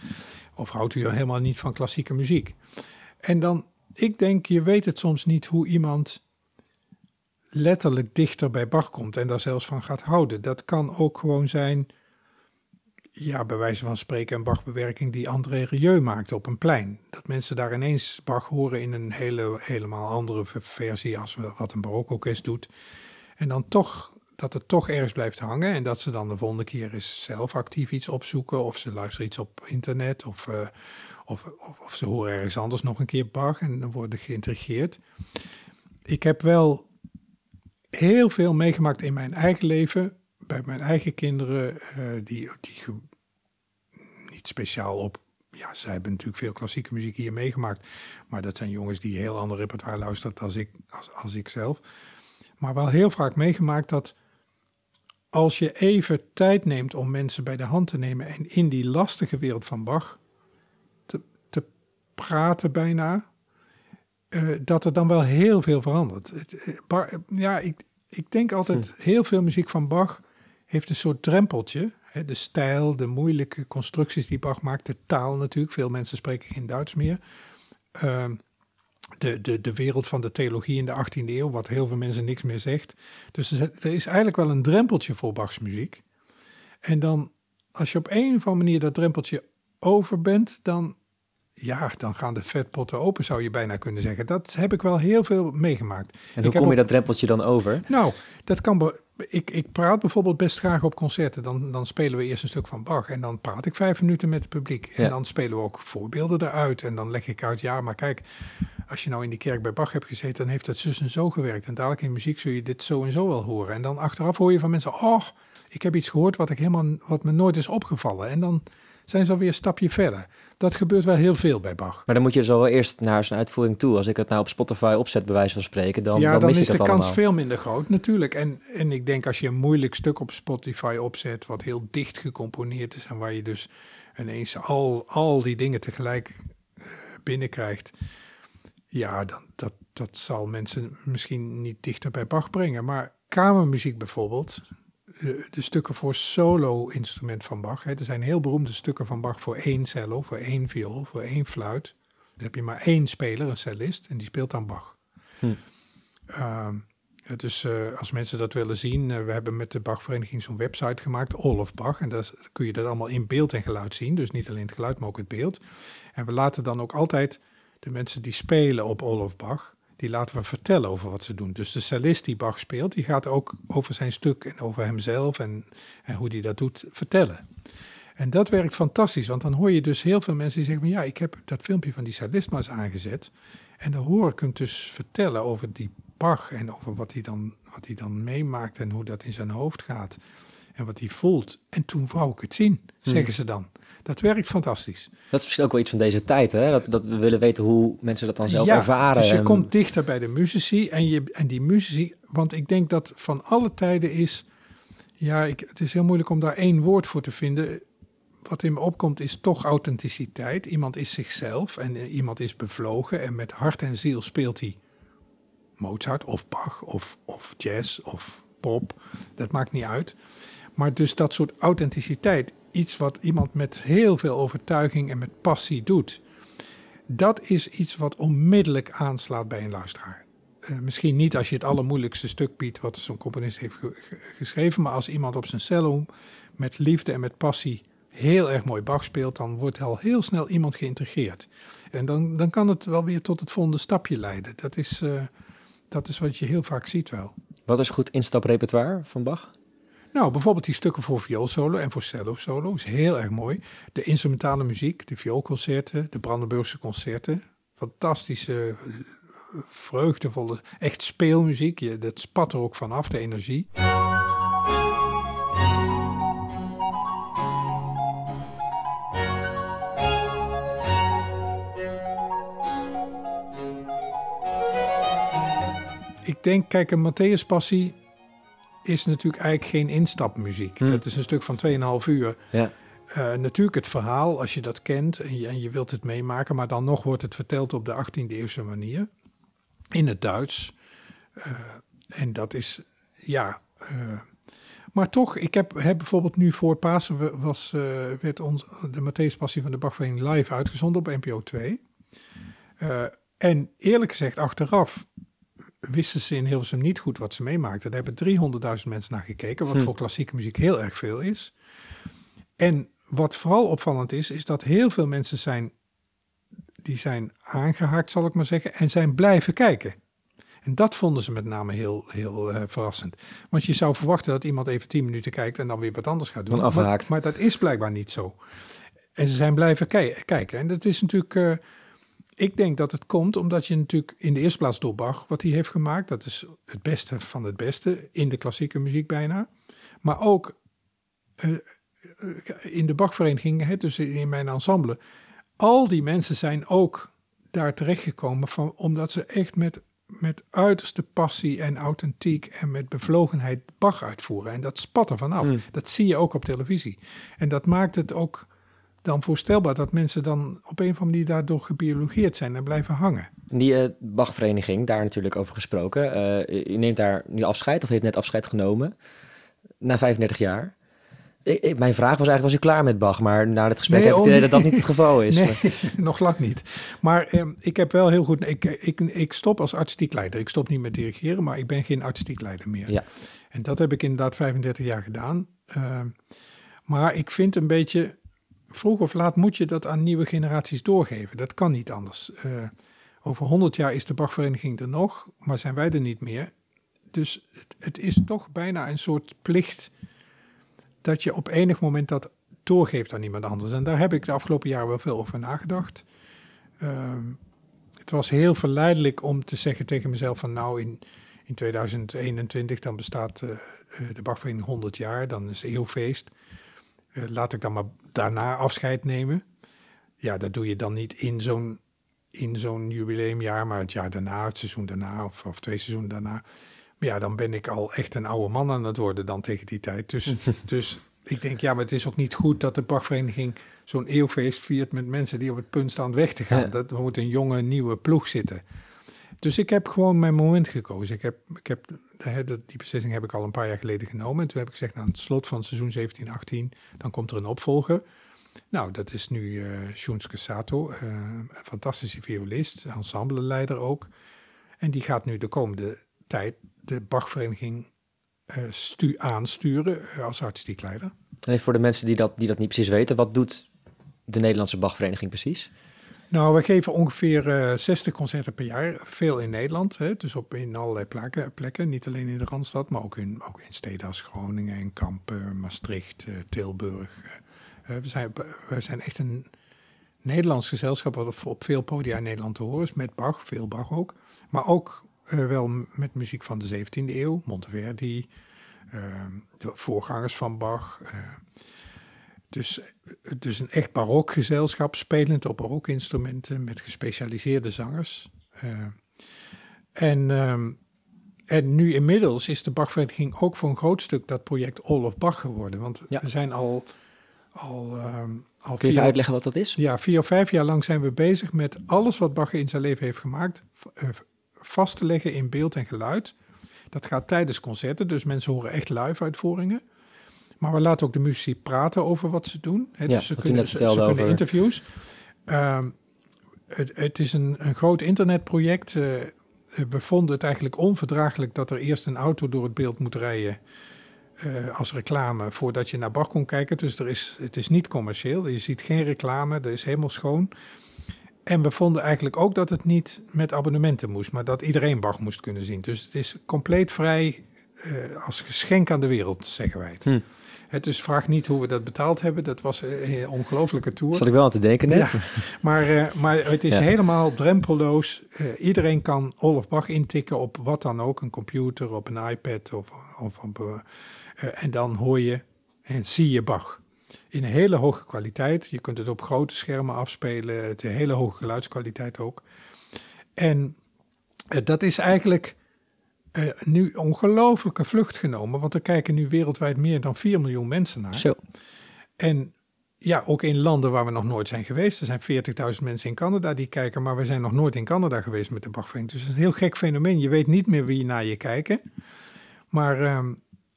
Of houdt u helemaal niet van klassieke muziek. En dan, ik denk, je weet het soms niet hoe iemand letterlijk dichter bij Bach komt en daar zelfs van gaat houden. Dat kan ook gewoon zijn ja, bij wijze van spreken een Bach-bewerking die André Rieu maakte op een plein. Dat mensen daar ineens Bach horen in een hele, helemaal andere versie als wat een barokorkest doet. En dan toch, dat het toch ergens blijft hangen en dat ze dan de volgende keer eens zelf actief iets opzoeken of ze luisteren iets op internet of, uh, of, of, of, ze horen ergens anders nog een keer Bach en dan worden geïntrigeerd. Ik heb wel heel veel meegemaakt in mijn eigen leven bij mijn eigen kinderen, uh, die, die niet speciaal op. Ja, zij hebben natuurlijk veel klassieke muziek hier meegemaakt. Maar dat zijn jongens die heel ander repertoire luisteren als ik, als, als ik zelf. Maar wel heel vaak meegemaakt dat als je even tijd neemt om mensen bij de hand te nemen en in die lastige wereld van Bach te, te praten bijna, uh, dat er dan wel heel veel verandert. Uh, ja, ik, ik denk altijd, hm. heel veel muziek van Bach heeft een soort drempeltje. Hè, de stijl, de moeilijke constructies die Bach maakt, de taal natuurlijk. Veel mensen spreken geen Duits meer. Uh, de, de, de wereld van de theologie in de 18e eeuw, wat heel veel mensen niks meer zegt. Dus er is eigenlijk wel een drempeltje voor Bachs muziek. En dan, als je op een of andere manier dat drempeltje over bent, dan, ja, dan gaan de vetpotten open, zou je bijna kunnen zeggen. Dat heb ik wel heel veel meegemaakt. En hoe kom je dat drempeltje dan over? Nou, dat kan ik, ik praat bijvoorbeeld best graag op concerten. Dan, dan spelen we eerst een stuk van Bach en dan praat ik vijf minuten met het publiek. En dan spelen we ook voorbeelden eruit. En dan leg ik uit, ja, maar kijk, als je nou in die kerk bij Bach hebt gezeten, dan heeft dat zus en zo gewerkt. En dadelijk in muziek zul je dit zo en zo wel horen. En dan achteraf hoor je van mensen, oh, ik heb iets gehoord wat, ik helemaal, wat me nooit is opgevallen. En dan zijn ze alweer een stapje verder. Dat gebeurt wel heel veel bij Bach. Maar dan moet je zo wel eerst naar zijn uitvoering toe. Als ik het nou op Spotify opzet, bij wijze van spreken, dan, ja, dan, dan mis is de kans allemaal. veel minder groot natuurlijk. En, en ik denk als je een moeilijk stuk op Spotify opzet, wat heel dicht gecomponeerd is en waar je dus ineens al, al die dingen tegelijk eh, binnenkrijgt, ja, dan, dat, dat zal mensen misschien niet dichter bij Bach brengen. Maar kamermuziek bijvoorbeeld, de, de stukken voor solo-instrument van Bach. Hè, er zijn heel beroemde stukken van Bach voor één cello, voor één viool, voor één fluit. Dan heb je maar één speler, een cellist, en die speelt dan Bach. Hm. Eh, als mensen dat willen zien, eh, we hebben met de Bachvereniging zo'n website gemaakt, All of Bach. En daar kun je dat allemaal in beeld en geluid zien. Dus niet alleen het geluid, maar ook het beeld. En we laten dan ook altijd de mensen die spelen op All of Bach, die laten we vertellen over wat ze doen. Dus de cellist die Bach speelt, die gaat ook over zijn stuk en over hemzelf en, en hoe hij dat doet vertellen. En dat werkt fantastisch, want dan hoor je dus heel veel mensen die zeggen van ja, ik heb dat filmpje van die cellist maar eens aangezet. En dan hoor ik hem dus vertellen over die Bach en over wat hij dan, wat hij dan meemaakt en hoe dat in zijn hoofd gaat. En wat hij voelt. En toen wou ik het zien, zeggen ze dan. Dat werkt fantastisch. Dat is misschien ook wel iets van deze tijd, hè? Dat, dat we willen weten hoe mensen dat dan zelf ja, ervaren. Dus je en- komt dichter bij de muzici en, je, en die muzici, want ik denk dat van alle tijden is, ja, ik, het is heel moeilijk om daar één woord voor te vinden. Wat in me opkomt is toch authenticiteit. Iemand is zichzelf en eh, iemand is bevlogen en met hart en ziel speelt hij Mozart of Bach of, of jazz of pop. Dat maakt niet uit. Maar dus dat soort authenticiteit, iets wat iemand met heel veel overtuiging en met passie doet, dat is iets wat onmiddellijk aanslaat bij een luisteraar. Eh, misschien niet als je het allermoeilijkste stuk biedt wat zo'n componist heeft ge- ge- geschreven, maar als iemand op zijn cello met liefde en met passie heel erg mooi Bach speelt, dan wordt al heel snel iemand geïntegreerd. En dan, dan kan het wel weer tot het volgende stapje leiden. Dat is, eh, dat is wat je heel vaak ziet wel. Wat is goed instaprepertoire van Bach? Nou, bijvoorbeeld die stukken voor vioolsolo en voor cello solo is heel erg mooi. De instrumentale muziek, de vioolconcerten, de Brandenburgse concerten. Fantastische, vreugdevolle, echt speelmuziek. Je, dat spat er ook vanaf, de energie. Ik denk, kijk, een Matthäus Passie is natuurlijk eigenlijk geen instapmuziek. Hm. Dat is een stuk van 2,5 uur. Ja. Eh, natuurlijk het verhaal, als je dat kent en je, en je wilt het meemaken, maar dan nog wordt het verteld op de 18e eeuwse manier. In het Duits. Eh, en dat is, ja. eh, maar toch, ik heb, heb bijvoorbeeld nu voor Pasen was, werd ons, de Matthäus Passie van de Bachvereniging live uitgezonden op NPO 2. Eh, en eerlijk gezegd, achteraf wisten ze in Hilversum niet goed wat ze meemaakten. Daar hebben 300.000 mensen naar gekeken, wat Hm. voor klassieke muziek heel erg veel is. En wat vooral opvallend is, is dat heel veel mensen zijn, die zijn aangehaakt, zal ik maar zeggen, en zijn blijven kijken. En dat vonden ze met name heel, heel eh, verrassend. Want je zou verwachten dat iemand even 10 minuten kijkt en dan weer wat anders gaat doen. Maar, maar dat is blijkbaar niet zo. En ze zijn blijven kijken. En dat is natuurlijk. eh, ik denk dat het komt omdat je natuurlijk in de eerste plaats door Bach, wat hij heeft gemaakt, dat is het beste van het beste in de klassieke muziek bijna. Maar ook eh, eh, in de Bachvereniging, hè, dus in mijn ensemble, al die mensen zijn ook daar terechtgekomen van, omdat ze echt met, met uiterste passie en authentiek en met bevlogenheid Bach uitvoeren. En dat spat er vanaf. Hmm. Dat zie je ook op televisie. En dat maakt het ook dan voorstelbaar dat mensen dan op een of andere manier daardoor gebiologeerd zijn en blijven hangen. Die eh, Bachvereniging, daar natuurlijk over gesproken. Eh, u neemt daar nu afscheid, of heeft net afscheid genomen, na 35 jaar. Ik, ik- mijn vraag was eigenlijk, was u klaar met Bach? Maar na het gesprek Nee, heb ik oh, dat dat niet het geval is. Nee, nog lang niet. Maar ehm, ik heb wel heel goed. Ik, ik, ik stop als artistiek leider. Ik stop niet met dirigeren, maar ik ben geen artistiek leider meer. Ja. En dat heb ik inderdaad 35 jaar gedaan. Ehm, maar ik vind een beetje. Vroeg of laat moet je dat aan nieuwe generaties doorgeven. Dat kan niet anders. Eh, over 100 jaar is de Bachvereniging er nog, maar zijn wij er niet meer. Dus het, het is toch bijna een soort plicht dat je op enig moment dat doorgeeft aan iemand anders. En daar heb ik de afgelopen jaren wel veel over nagedacht. Ehm, het was heel verleidelijk om te zeggen tegen mezelf van nou in, in 2021, dan bestaat uh, de Bachvereniging 100 jaar, dan is eeuwfeest. Uh, laat ik dan maar daarna afscheid nemen. Ja, dat doe je dan niet in zo'n in zo'n jubileumjaar, maar het jaar daarna, het seizoen daarna of, of twee seizoenen daarna. Maar ja, dan ben ik al echt een oude man aan het worden dan tegen die tijd. Dus, dus ik denk, ja, maar het is ook niet goed dat de Bachvereniging zo'n eeuwfeest viert met mensen die op het punt staan weg te gaan. Dat er moet een jonge, nieuwe ploeg zitten. Dus ik heb gewoon mijn moment gekozen. Ik heb, ik heb, die beslissing heb ik al een paar jaar geleden genomen. En toen heb ik gezegd, nou, aan het slot van seizoen 17, 18, dan komt er een opvolger. Nou, dat is nu uh, Shunsuke Sato, uh, een fantastische violist, ensembleleider ook. En die gaat nu de komende tijd de Bachvereniging stu aansturen als artistiek leider. En voor de mensen die dat, die dat niet precies weten, wat doet de Nederlandse Bachvereniging precies? Nou, we geven ongeveer uh, 60 concerten per jaar. Veel in Nederland, hè, dus op, in allerlei plekken, plekken. Niet alleen in de Randstad, maar ook in, ook in steden als Groningen en Kampen, Maastricht, uh, Tilburg. Uh, we, zijn, we zijn echt een Nederlands gezelschap wat op, op, veel podia in Nederland te horen is. Met Bach, veel Bach ook. Maar ook wel met muziek van de 17e eeuw. Monteverdi, de voorgangers van Bach... Dus, dus een echt barokgezelschap, spelend op barokinstrumenten met gespecialiseerde zangers. Uh, en, um, en nu inmiddels is de Bachvereniging ook voor een groot stuk dat project All of Bach geworden. Want ja. we zijn al. al, um, al Kun je vier, uitleggen wat dat is? Ja, vier of vijf jaar lang zijn we bezig met alles wat Bach in zijn leven heeft gemaakt. Uh, vast te leggen in beeld en geluid. Dat gaat tijdens concerten, dus mensen horen echt live uitvoeringen. Maar we laten ook de muzici praten over wat ze doen. He, ja, dus ze kunnen, ze, ze kunnen interviews. Um, het, het, is een, een groot internetproject. Uh, we vonden het eigenlijk onverdraaglijk dat er eerst een auto door het beeld moet rijden. Uh, als reclame voordat je naar Bach kon kijken. Dus er is, het is niet commercieel. Je ziet geen reclame. Dat is helemaal schoon. En we vonden eigenlijk ook dat het niet met abonnementen moest, maar dat iedereen Bach moest kunnen zien. Dus het is compleet vrij uh, als geschenk aan de wereld, zeggen wij het. Hm. Het dus vraag niet hoe we dat betaald hebben. Dat was een ongelofelijke tour. Zat ik wel aan te denken net. Ja, maar, uh, maar het is helemaal drempeloos. Uh, iedereen kan Olaf Bach intikken op wat dan ook. Een computer, op een iPad of, of op... Uh, en dan hoor je en zie je Bach. In een hele hoge kwaliteit. Je kunt het op grote schermen afspelen. Het hele hoge geluidskwaliteit ook. En dat is eigenlijk uh, nu ongelooflijke vlucht genomen. Want er kijken nu wereldwijd meer dan 4 miljoen mensen naar. Zo. En ja, ook in landen waar we nog nooit zijn geweest. Er zijn 40.000 mensen in Canada die kijken, maar we zijn nog nooit in Canada geweest met de Bachvereniging. Dus het is een heel gek fenomeen. Je weet niet meer wie naar je kijken. Maar, uh,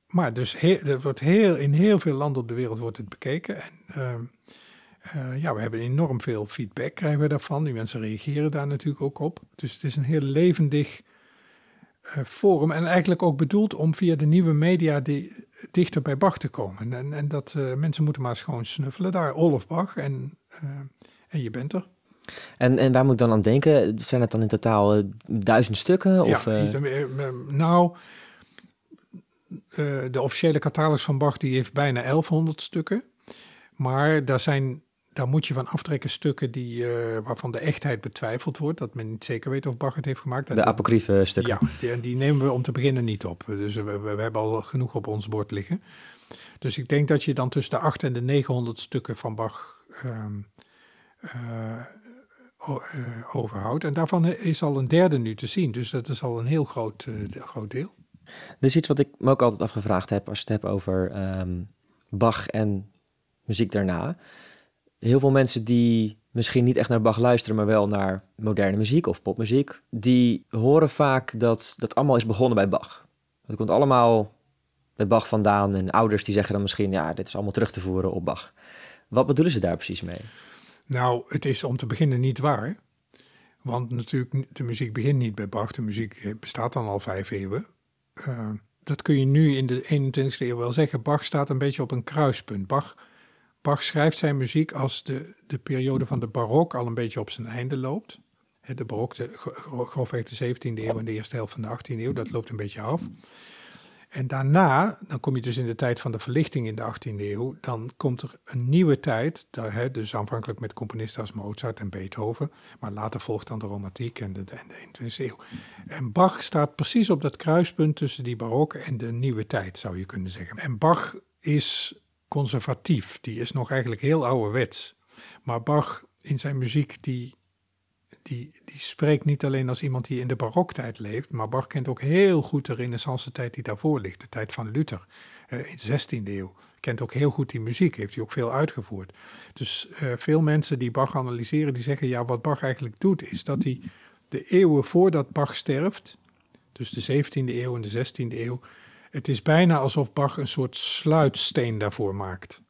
maar dus heel, wordt heel, in heel veel landen op de wereld wordt het bekeken. En uh, ja, we hebben enorm veel feedback krijgen we daarvan. Die mensen reageren daar natuurlijk ook op. Dus het is een heel levendig forum. En eigenlijk ook bedoeld om via de nieuwe media die, dichter bij Bach te komen. En, en dat uh, mensen moeten maar eens gewoon snuffelen daar. Olaf Bach en, uh, en je bent er. En, en waar moet ik dan aan denken? Zijn het dan in totaal duizend stukken? Of, ja, nou, de officiële catalogus van Bach die heeft bijna 1100 stukken. Maar daar zijn daar moet je van aftrekken stukken die, uh, waarvan de echtheid betwijfeld wordt. Dat men niet zeker weet of Bach het heeft gemaakt. De apocryfe stukken. Ja, die, die, nemen we om te beginnen niet op. Dus we, we, hebben al genoeg op ons bord liggen. Dus ik denk dat je dan tussen de 8 en de 900 stukken van Bach um, uh, overhoudt. En daarvan is al een derde nu te zien. Dus dat is al een heel groot, groot deel. Dus iets wat ik me ook altijd afgevraagd heb als je het hebt over um, Bach en muziek daarna heel veel mensen die misschien niet echt naar Bach luisteren, maar wel naar moderne muziek of popmuziek, die horen vaak dat dat allemaal is begonnen bij Bach. Het komt allemaal bij Bach vandaan en ouders die zeggen dan misschien, ja, dit is allemaal terug te voeren op Bach. Wat bedoelen ze daar precies mee? Nou, het is om te beginnen niet waar. Want natuurlijk, de muziek begint niet bij Bach. De muziek bestaat dan al vijf eeuwen. Uh, dat kun je nu in de 21e eeuw wel zeggen. Bach staat een beetje op een kruispunt. Bach Bach schrijft zijn muziek als de, de periode van de barok al een beetje op zijn einde loopt. De barok, de, grofweg de 17e eeuw en de eerste helft van de 18e eeuw, dat loopt een beetje af. En daarna, dan kom je dus in de tijd van de verlichting in de 18e eeuw, dan komt er een nieuwe tijd, dus aanvankelijk met componisten als Mozart en Beethoven, maar later volgt dan de romantiek en de, de 21e eeuw. En Bach staat precies op dat kruispunt tussen die barok en de nieuwe tijd, zou je kunnen zeggen. En Bach is conservatief, die is nog eigenlijk heel ouderwets. Maar Bach in zijn muziek, die die, die spreekt niet alleen als iemand die in de baroktijd leeft, maar Bach kent ook heel goed de renaissance tijd die daarvoor ligt, de tijd van Luther uh, in de 16e eeuw. Kent ook heel goed die muziek, heeft hij ook veel uitgevoerd. Dus uh, veel mensen die Bach analyseren, die zeggen ja, wat Bach eigenlijk doet, is dat hij de eeuwen voordat Bach sterft, dus de 17e eeuw en de 16e eeuw, het is bijna alsof Bach een soort sluitsteen daarvoor maakt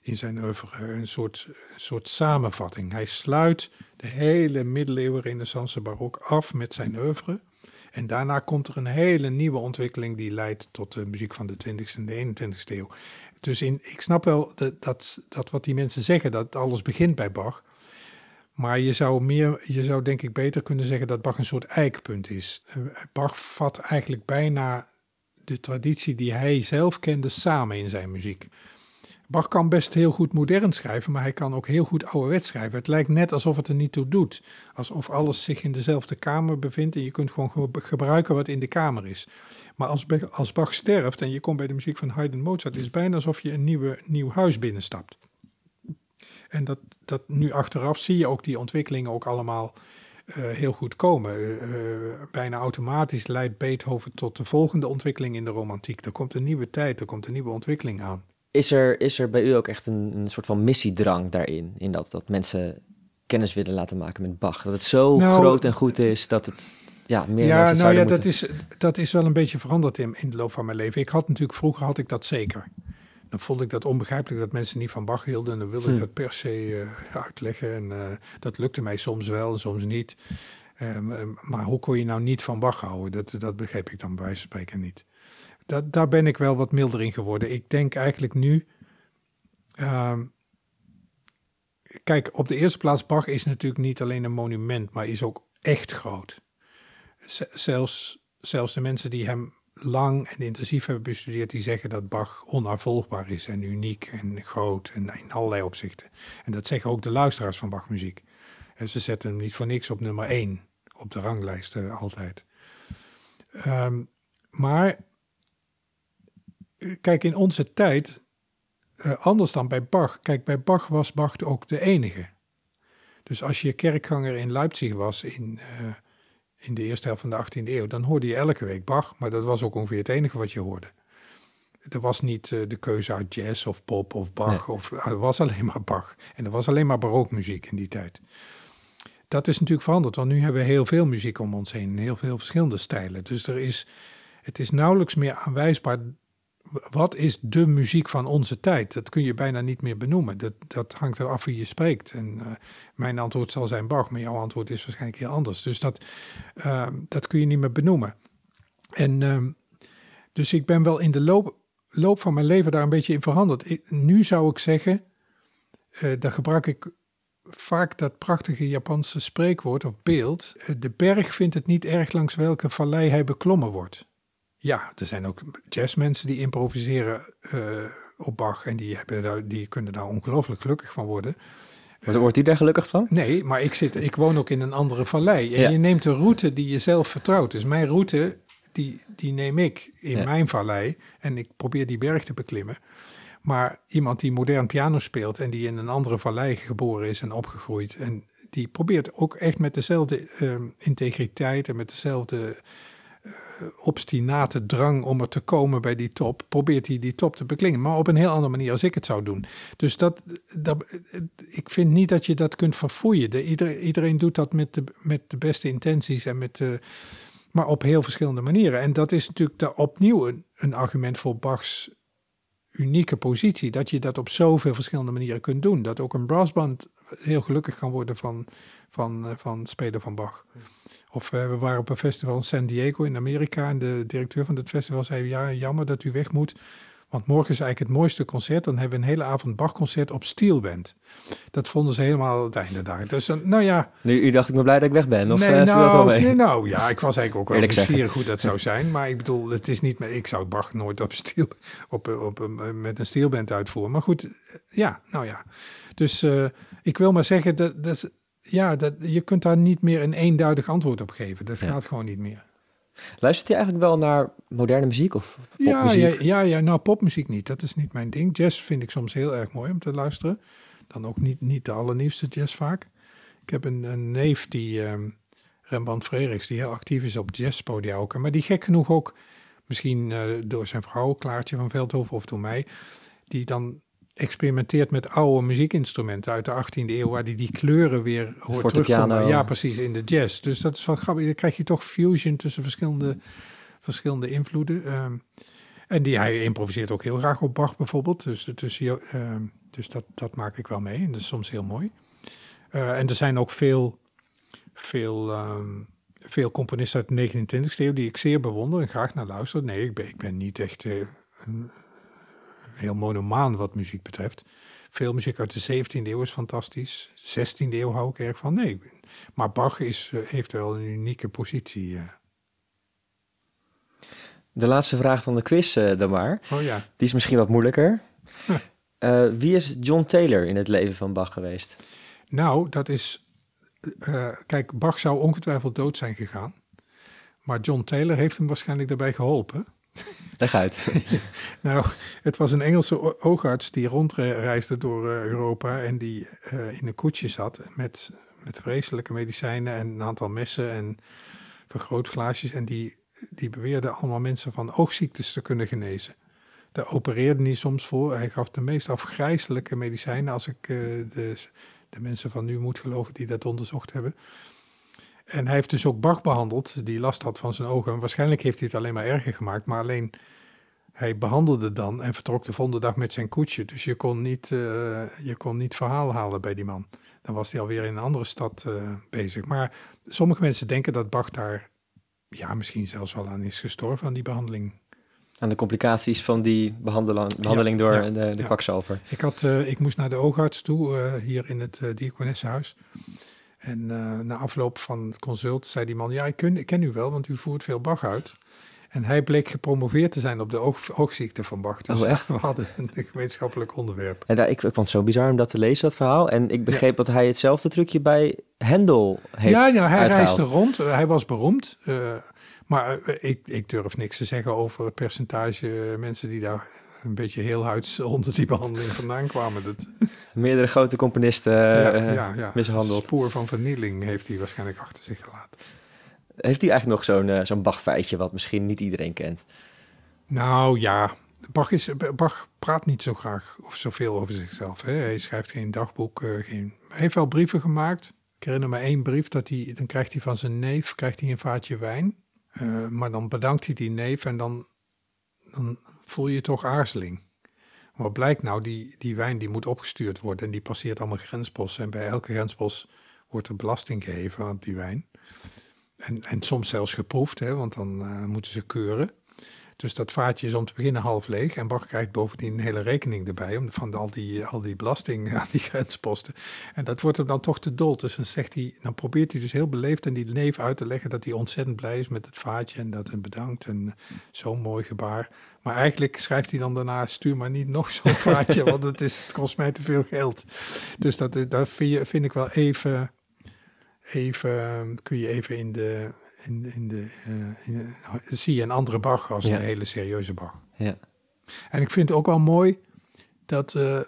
in zijn oeuvre. Een soort, soort samenvatting. Hij sluit de hele middeleeuwen renaissance barok af met zijn oeuvre. En daarna komt er een hele nieuwe ontwikkeling die leidt tot de muziek van de 20e en de 21e eeuw. Dus in, ik snap wel dat, dat, dat wat die mensen zeggen, dat alles begint bij Bach. Maar je zou, meer, je zou denk ik beter kunnen zeggen dat Bach een soort eikpunt is. Eh, Bach vat eigenlijk bijna de traditie die hij zelf kende samen in zijn muziek. Bach kan best heel goed modern schrijven, maar hij kan ook heel goed ouderwets schrijven. Het lijkt net alsof het er niet toe doet. Alsof alles zich in dezelfde kamer bevindt en je kunt gewoon gebruiken wat in de kamer is. Maar als, als Bach sterft en je komt bij de muziek van Haydn Mozart, is het bijna alsof je een nieuwe, nieuw huis binnenstapt. En dat, dat nu achteraf zie je ook die ontwikkelingen ook allemaal heel goed komen. Uh, bijna automatisch leidt Beethoven tot de volgende ontwikkeling in de romantiek. Er komt een nieuwe tijd, er komt een nieuwe ontwikkeling aan. Is er, is er bij u ook echt een, een soort van missiedrang daarin? In dat, dat mensen kennis willen laten maken met Bach? Dat het zo nou, groot en goed is dat het ja, meer ja, mensen nou ja, dat is, dat is wel een beetje veranderd in, in de loop van mijn leven. Ik had natuurlijk, vroeger had ik dat zeker. Dan vond ik dat onbegrijpelijk dat mensen niet van Bach hielden. En dan wilde ik hm. dat per se uh, uitleggen. En uh, dat lukte mij soms wel en soms niet. Um, maar hoe kon je nou niet van Bach houden? Dat, dat begreep ik dan bij wijze van spreken niet dat, daar ben ik wel wat milder in geworden. Ik denk eigenlijk nu. Uh, kijk, op de eerste plaats, Bach is natuurlijk niet alleen een monument, maar is ook echt groot. zelfs, zelfs de mensen die hem lang en intensief hebben bestudeerd, die zeggen dat Bach onafvolgbaar is en uniek en groot en in allerlei opzichten. En dat zeggen ook de luisteraars van Bachmuziek. En ze zetten hem niet voor niks op nummer één op de ranglijsten altijd. Um, maar kijk, in onze tijd, uh, anders dan bij Bach. Kijk, bij Bach was Bach ook de enige. Dus als je kerkganger in Leipzig was in, uh, in de eerste helft van de 18e eeuw, dan hoorde je elke week Bach, maar dat was ook ongeveer het enige wat je hoorde. Er was niet uh, de keuze uit jazz of pop of Bach, nee. of, er was alleen maar Bach. En er was alleen maar barookmuziek in die tijd. Dat is natuurlijk veranderd, want nu hebben we heel veel muziek om ons heen, heel veel verschillende stijlen. Dus er is, het is nauwelijks meer aanwijsbaar wat is de muziek van onze tijd? Dat kun je bijna niet meer benoemen. Dat, dat hangt er af wie je spreekt. En uh, mijn antwoord zal zijn Bach, maar jouw antwoord is waarschijnlijk heel anders. Dus dat, uh, dat kun je niet meer benoemen. En uh, dus ik ben wel in de loop, loop van mijn leven daar een beetje in veranderd. Nu zou ik zeggen, uh, daar gebruik ik vaak dat prachtige Japanse spreekwoord of beeld. De berg vindt het niet erg langs welke vallei hij beklommen wordt. Ja, er zijn ook jazzmensen die improviseren uh, op Bach en die, hebben, die kunnen daar ongelooflijk gelukkig van worden. Wordt u daar gelukkig van? Nee, maar ik, zit, ik woon ook in een andere vallei. En je neemt een route die je zelf vertrouwt. Dus mijn route, die, die neem ik in mijn vallei. En ik probeer die berg te beklimmen. Maar iemand die modern piano speelt en die in een andere vallei geboren is en opgegroeid. En die probeert ook echt met dezelfde uh, integriteit en met dezelfde uh, obstinate drang om er te komen bij die top, probeert hij die top te beklingen. Maar op een heel andere manier als ik het zou doen. Dus dat, dat, ik vind niet dat je dat kunt verfoeien. De, iedereen, doet dat met de, met de beste intenties en met de, maar op heel verschillende manieren. En dat is natuurlijk daar opnieuw een, een argument voor Bachs unieke positie. Dat je dat op zoveel verschillende manieren kunt doen. Dat ook een brassband heel gelukkig kan worden van, van, eh, van spelen van Bach. Of uh, we waren op een festival in San Diego in Amerika en de directeur van het festival zei: Ja, jammer dat u weg moet. Want morgen is eigenlijk het mooiste concert. Dan hebben we een hele avond Bach-concert op Steelband. Dat vonden ze helemaal het einde daar. Dus uh, nou ja... Nu, u dacht ik ben blij dat ik weg ben? Of nee, uh, dat nou, mee? nee, nou ja, ik was eigenlijk ook wel Eerlijk zeggen. nieuwsgierig hoe dat zou zijn. Maar ik bedoel, het is niet... meer- Ik zou Bach nooit op steel, op, op, op, met een steelband uitvoeren. Maar goed, eh, ja, nou ja. Dus eh, ik wil maar zeggen, dat, dat, ja, dat, je kunt daar niet meer een eenduidig antwoord op geven. Dat Ja. gaat gewoon niet meer. Luistert u eigenlijk wel naar moderne muziek of Ja, popmuziek? ja, ja, ja, nou popmuziek niet. Dat is niet mijn ding. Jazz vind ik soms heel erg mooi om te luisteren. Dan ook niet, niet de allernieuwste jazz vaak. Ik heb een, een neef die, ehm Rembrandt Frederiks, die heel actief is op jazzpodia ook. Maar die gek genoeg ook, misschien eh, door zijn vrouw Klaartje van Veldhoven of door mij, die dan experimenteert met oude muziekinstrumenten uit de 18e eeuw, waar die die kleuren weer hoort terugkomen. Ja, precies, in de jazz. Dus dat is wel grappig. Dan krijg je toch fusion tussen verschillende, verschillende invloeden. Ehm, en die, hij improviseert ook heel graag op Bach bijvoorbeeld. Dus, dus, ehm, dus dat, dat maak ik wel mee. En dat is soms heel mooi. Eh, en er zijn ook veel, veel, ehm, veel componisten uit de 29e eeuw die ik zeer bewonder en graag naar luister. Nee, ik ben, ik ben niet echt eh, een- heel monomaan wat muziek betreft. Veel muziek uit de 17e eeuw is fantastisch. 16e eeuw hou ik erg van. Nee, maar Bach is, eh, heeft wel een unieke positie. eh. De laatste vraag van de quiz eh, dan maar. Oh ja. Die is misschien wat moeilijker. Wie is John Taylor in het leven van Bach geweest? Nou, dat is. kijk, Bach zou ongetwijfeld dood zijn gegaan. Maar John Taylor heeft hem waarschijnlijk daarbij geholpen. Leg uit. Nou, het was een Engelse oogarts die rondreisde door eh, Europa en die eh, in een koetsje zat met, met vreselijke medicijnen en een aantal messen en vergrootglaasjes. En die, die beweerde allemaal mensen van oogziektes te kunnen genezen. Daar opereerde hij soms voor. Hij gaf de meest afgrijzelijke medicijnen, als ik eh, de, de mensen van nu moet geloven die dat onderzocht hebben. En hij heeft dus ook Bach behandeld, die last had van zijn ogen. En waarschijnlijk heeft hij het alleen maar erger gemaakt, maar alleen hij behandelde dan en vertrok de volgende dag met zijn koetsje. Dus je kon niet, eh, je kon niet verhaal halen bij die man. Dan was hij alweer in een andere stad eh, bezig. Maar sommige mensen denken dat Bach daar ja, misschien zelfs wel aan is gestorven aan die behandeling. Aan de complicaties van die behandela- behandeling door ja, de, de ja. kwakzalver. Ik, had, eh, ik moest naar de oogarts toe, hier in het uh. En eh, na afloop van het consult zei die man, ja, ik ken, ik ken u wel, want u voert veel Bach uit. En hij bleek gepromoveerd te zijn op de oog, oogziekte van Bach. Dus Oh, echt? we hadden een gemeenschappelijk onderwerp. En daar, ik, ik vond het zo bizar om dat te lezen, dat verhaal. En ik begreep dat hij hetzelfde trucje bij Hendel heeft Ja, ja hij uitgehaald. reisde rond. Eh, hij was beroemd. eh, maar ik, ik durf niks te zeggen over het percentage mensen die daar een beetje heel huids onder die behandeling vandaan kwamen. Dat, Meerdere grote componisten ja, eh, ja, ja. mishandeld. spoor van vernieling heeft hij waarschijnlijk achter zich gelaten. Heeft hij eigenlijk nog zo'n eh, zo'n Bach-feitje wat misschien niet iedereen kent? Nou ja, Bach, is, Bach praat niet zo graag of zoveel over zichzelf. Hè. Hij schrijft geen dagboek. eh, geen, hij heeft wel brieven gemaakt. Ik herinner me één brief, dat hij, dan krijgt hij van zijn neef krijgt hij een vaatje wijn. Maar dan bedankt hij die neef en dan, dan voel je toch aarzeling. Wat blijkt nou, die, die wijn die moet opgestuurd worden en die passeert allemaal grensposten. En bij elke grenspost wordt er belasting gegeven op die wijn. En, en soms zelfs geproefd, hè, want dan eh, moeten ze keuren. Dus dat vaatje is om te beginnen half leeg. En Bach krijgt bovendien een hele rekening erbij om, van al die, al die belasting aan die grensposten. En dat wordt hem dan toch te dol. Dus dan, zegt hij, dan probeert hij dus heel beleefd aan die neef uit te leggen dat hij ontzettend blij is met het vaatje en dat hem bedankt. En zo'n mooi gebaar. Maar eigenlijk schrijft hij dan daarna, stuur maar niet nog zo'n vaatje, want het, is, het kost mij te veel geld. Dus dat, dat vind, je, vind ik wel even, even, kun je even in de, in, in de, in de, zie je een andere Bach als Ja. een hele serieuze Bach. Ja. En ik vind het ook wel mooi dat, eh,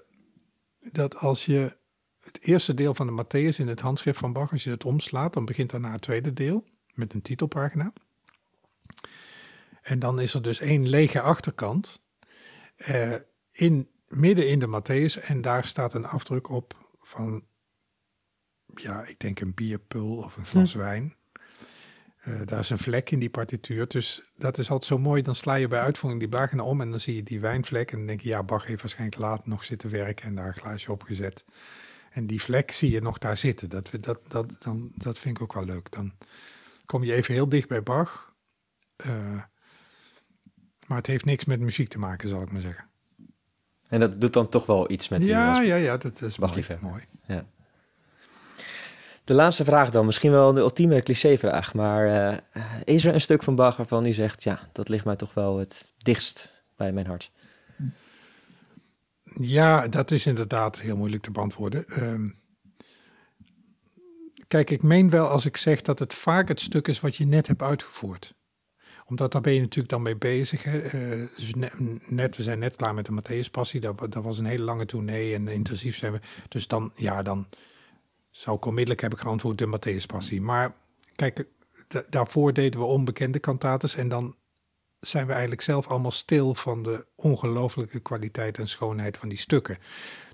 dat als je het eerste deel van de Matthäus in het handschrift van Bach, als je het omslaat, dan begint daarna het tweede deel met een titelpagina. En dan is er dus één lege achterkant eh, in, midden in de Matthäus en daar staat een afdruk op van, ja, ik denk een bierpul of een glas wijn. Uh, daar is een vlek in die partituur. Dus dat is altijd zo mooi. Dan sla je bij uitvoering die pagina om en dan zie je die wijnvlek. En dan denk je, ja, Bach heeft waarschijnlijk laat nog zitten werken en daar een glaasje op gezet. En die vlek zie je nog daar zitten. Dat, dat, dat, dan, dat vind ik ook wel leuk. Dan kom je even heel dicht bij Bach. Uh, maar het heeft niks met muziek te maken, zal ik maar zeggen. En dat doet dan toch wel iets met die Ja, als ja, ja, dat is mooi. Bach-liefhebber. mooi. De laatste vraag dan, misschien wel de ultieme clichévraag, maar eh, is er een stuk van Bach waarvan u zegt, ja, dat ligt mij toch wel het dichtst bij mijn hart? Ja, dat is inderdaad heel moeilijk te beantwoorden. Ehm, kijk, ik meen wel als ik zeg dat het vaak het stuk is wat je net hebt uitgevoerd. Omdat daar ben je natuurlijk dan mee bezig. Eh, dus ne- net, we zijn net klaar met de Matthäus Passie. Dat, dat was een hele lange tournee en intensief zijn we. Dus dan, ja, dan zou ik onmiddellijk hebben geantwoord de Matthäus Passie. Maar kijk, da- daarvoor deden we onbekende kantates en dan zijn we eigenlijk zelf allemaal stil van de ongelooflijke kwaliteit en schoonheid van die stukken.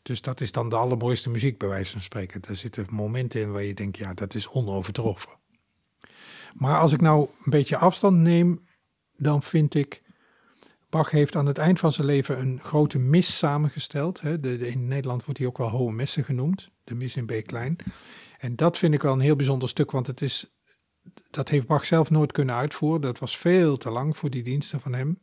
Dus dat is dan de allermooiste muziek, bij wijze van spreken. Er zitten momenten in waar je denkt, ja, dat is onovertroffen. Maar als ik nou een beetje afstand neem, dan vind ik... Bach heeft aan het eind van zijn leven een grote mis samengesteld. Hè. De, in Nederland wordt hij ook wel Hohe Messe genoemd, de mis in B klein. En dat vind ik wel een heel bijzonder stuk, want het is dat heeft Bach zelf nooit kunnen uitvoeren. Dat was veel te lang voor die diensten van hem.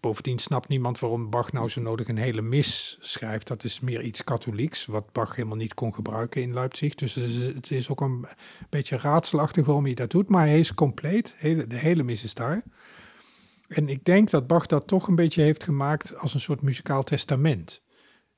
Bovendien snapt niemand waarom Bach nou zo nodig een hele mis schrijft. Dat is meer iets katholieks, wat Bach helemaal niet kon gebruiken in Leipzig. Dus het is, het is ook een beetje raadselachtig waarom hij dat doet. Maar hij is compleet, hele, de hele mis is daar. En ik denk dat Bach dat toch een beetje heeft gemaakt als een soort muzikaal testament.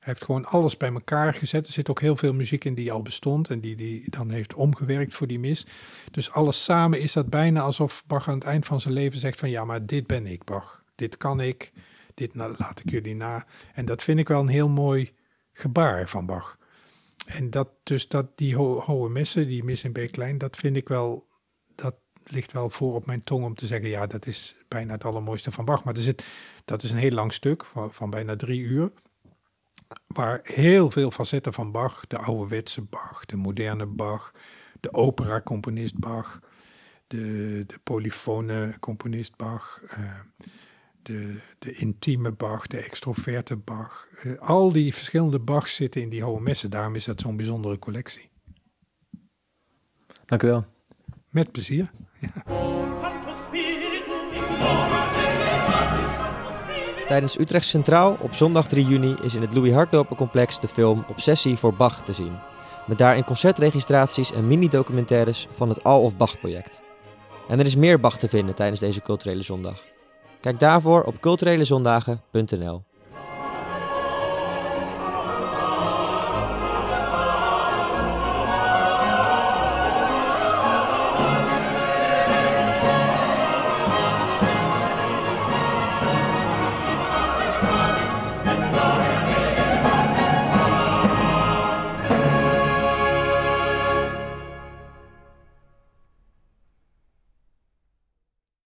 Heeft gewoon alles bij elkaar gezet. Er zit ook heel veel muziek in die al bestond en die hij dan heeft omgewerkt voor die mis. Dus alles samen is dat bijna alsof Bach aan het eind van zijn leven zegt van ja, maar dit ben ik Bach. Dit kan ik, dit laat ik jullie na. En dat vind ik wel een heel mooi gebaar van Bach. En dat dus dat die ho hoge messen, die mis in B klein, dat vind ik wel, dat ligt wel voor op mijn tong om te zeggen ja, dat is bijna het allermooiste van Bach. Maar er zit, dat is een heel lang stuk van, van bijna drie uur waar heel veel facetten van Bach, de ouderwetse Bach, de moderne Bach, de opera-componist Bach, de, de polyfone componist Bach, eh, de, de intieme Bach, de extroverte Bach. Eh, al die verschillende Bachs zitten in die hoge messen. Daarom is dat zo'n bijzondere collectie. Dank u wel. Met plezier. Santo Tijdens Utrecht Centraal op zondag 3 juni is in het Louis Hartloper complex de film Obsessie voor Bach te zien. Met daarin concertregistraties en mini-documentaires van het All of Bach project. En er is meer Bach te vinden tijdens deze culturele zondag. Kijk daarvoor op culturelezondagen.nl.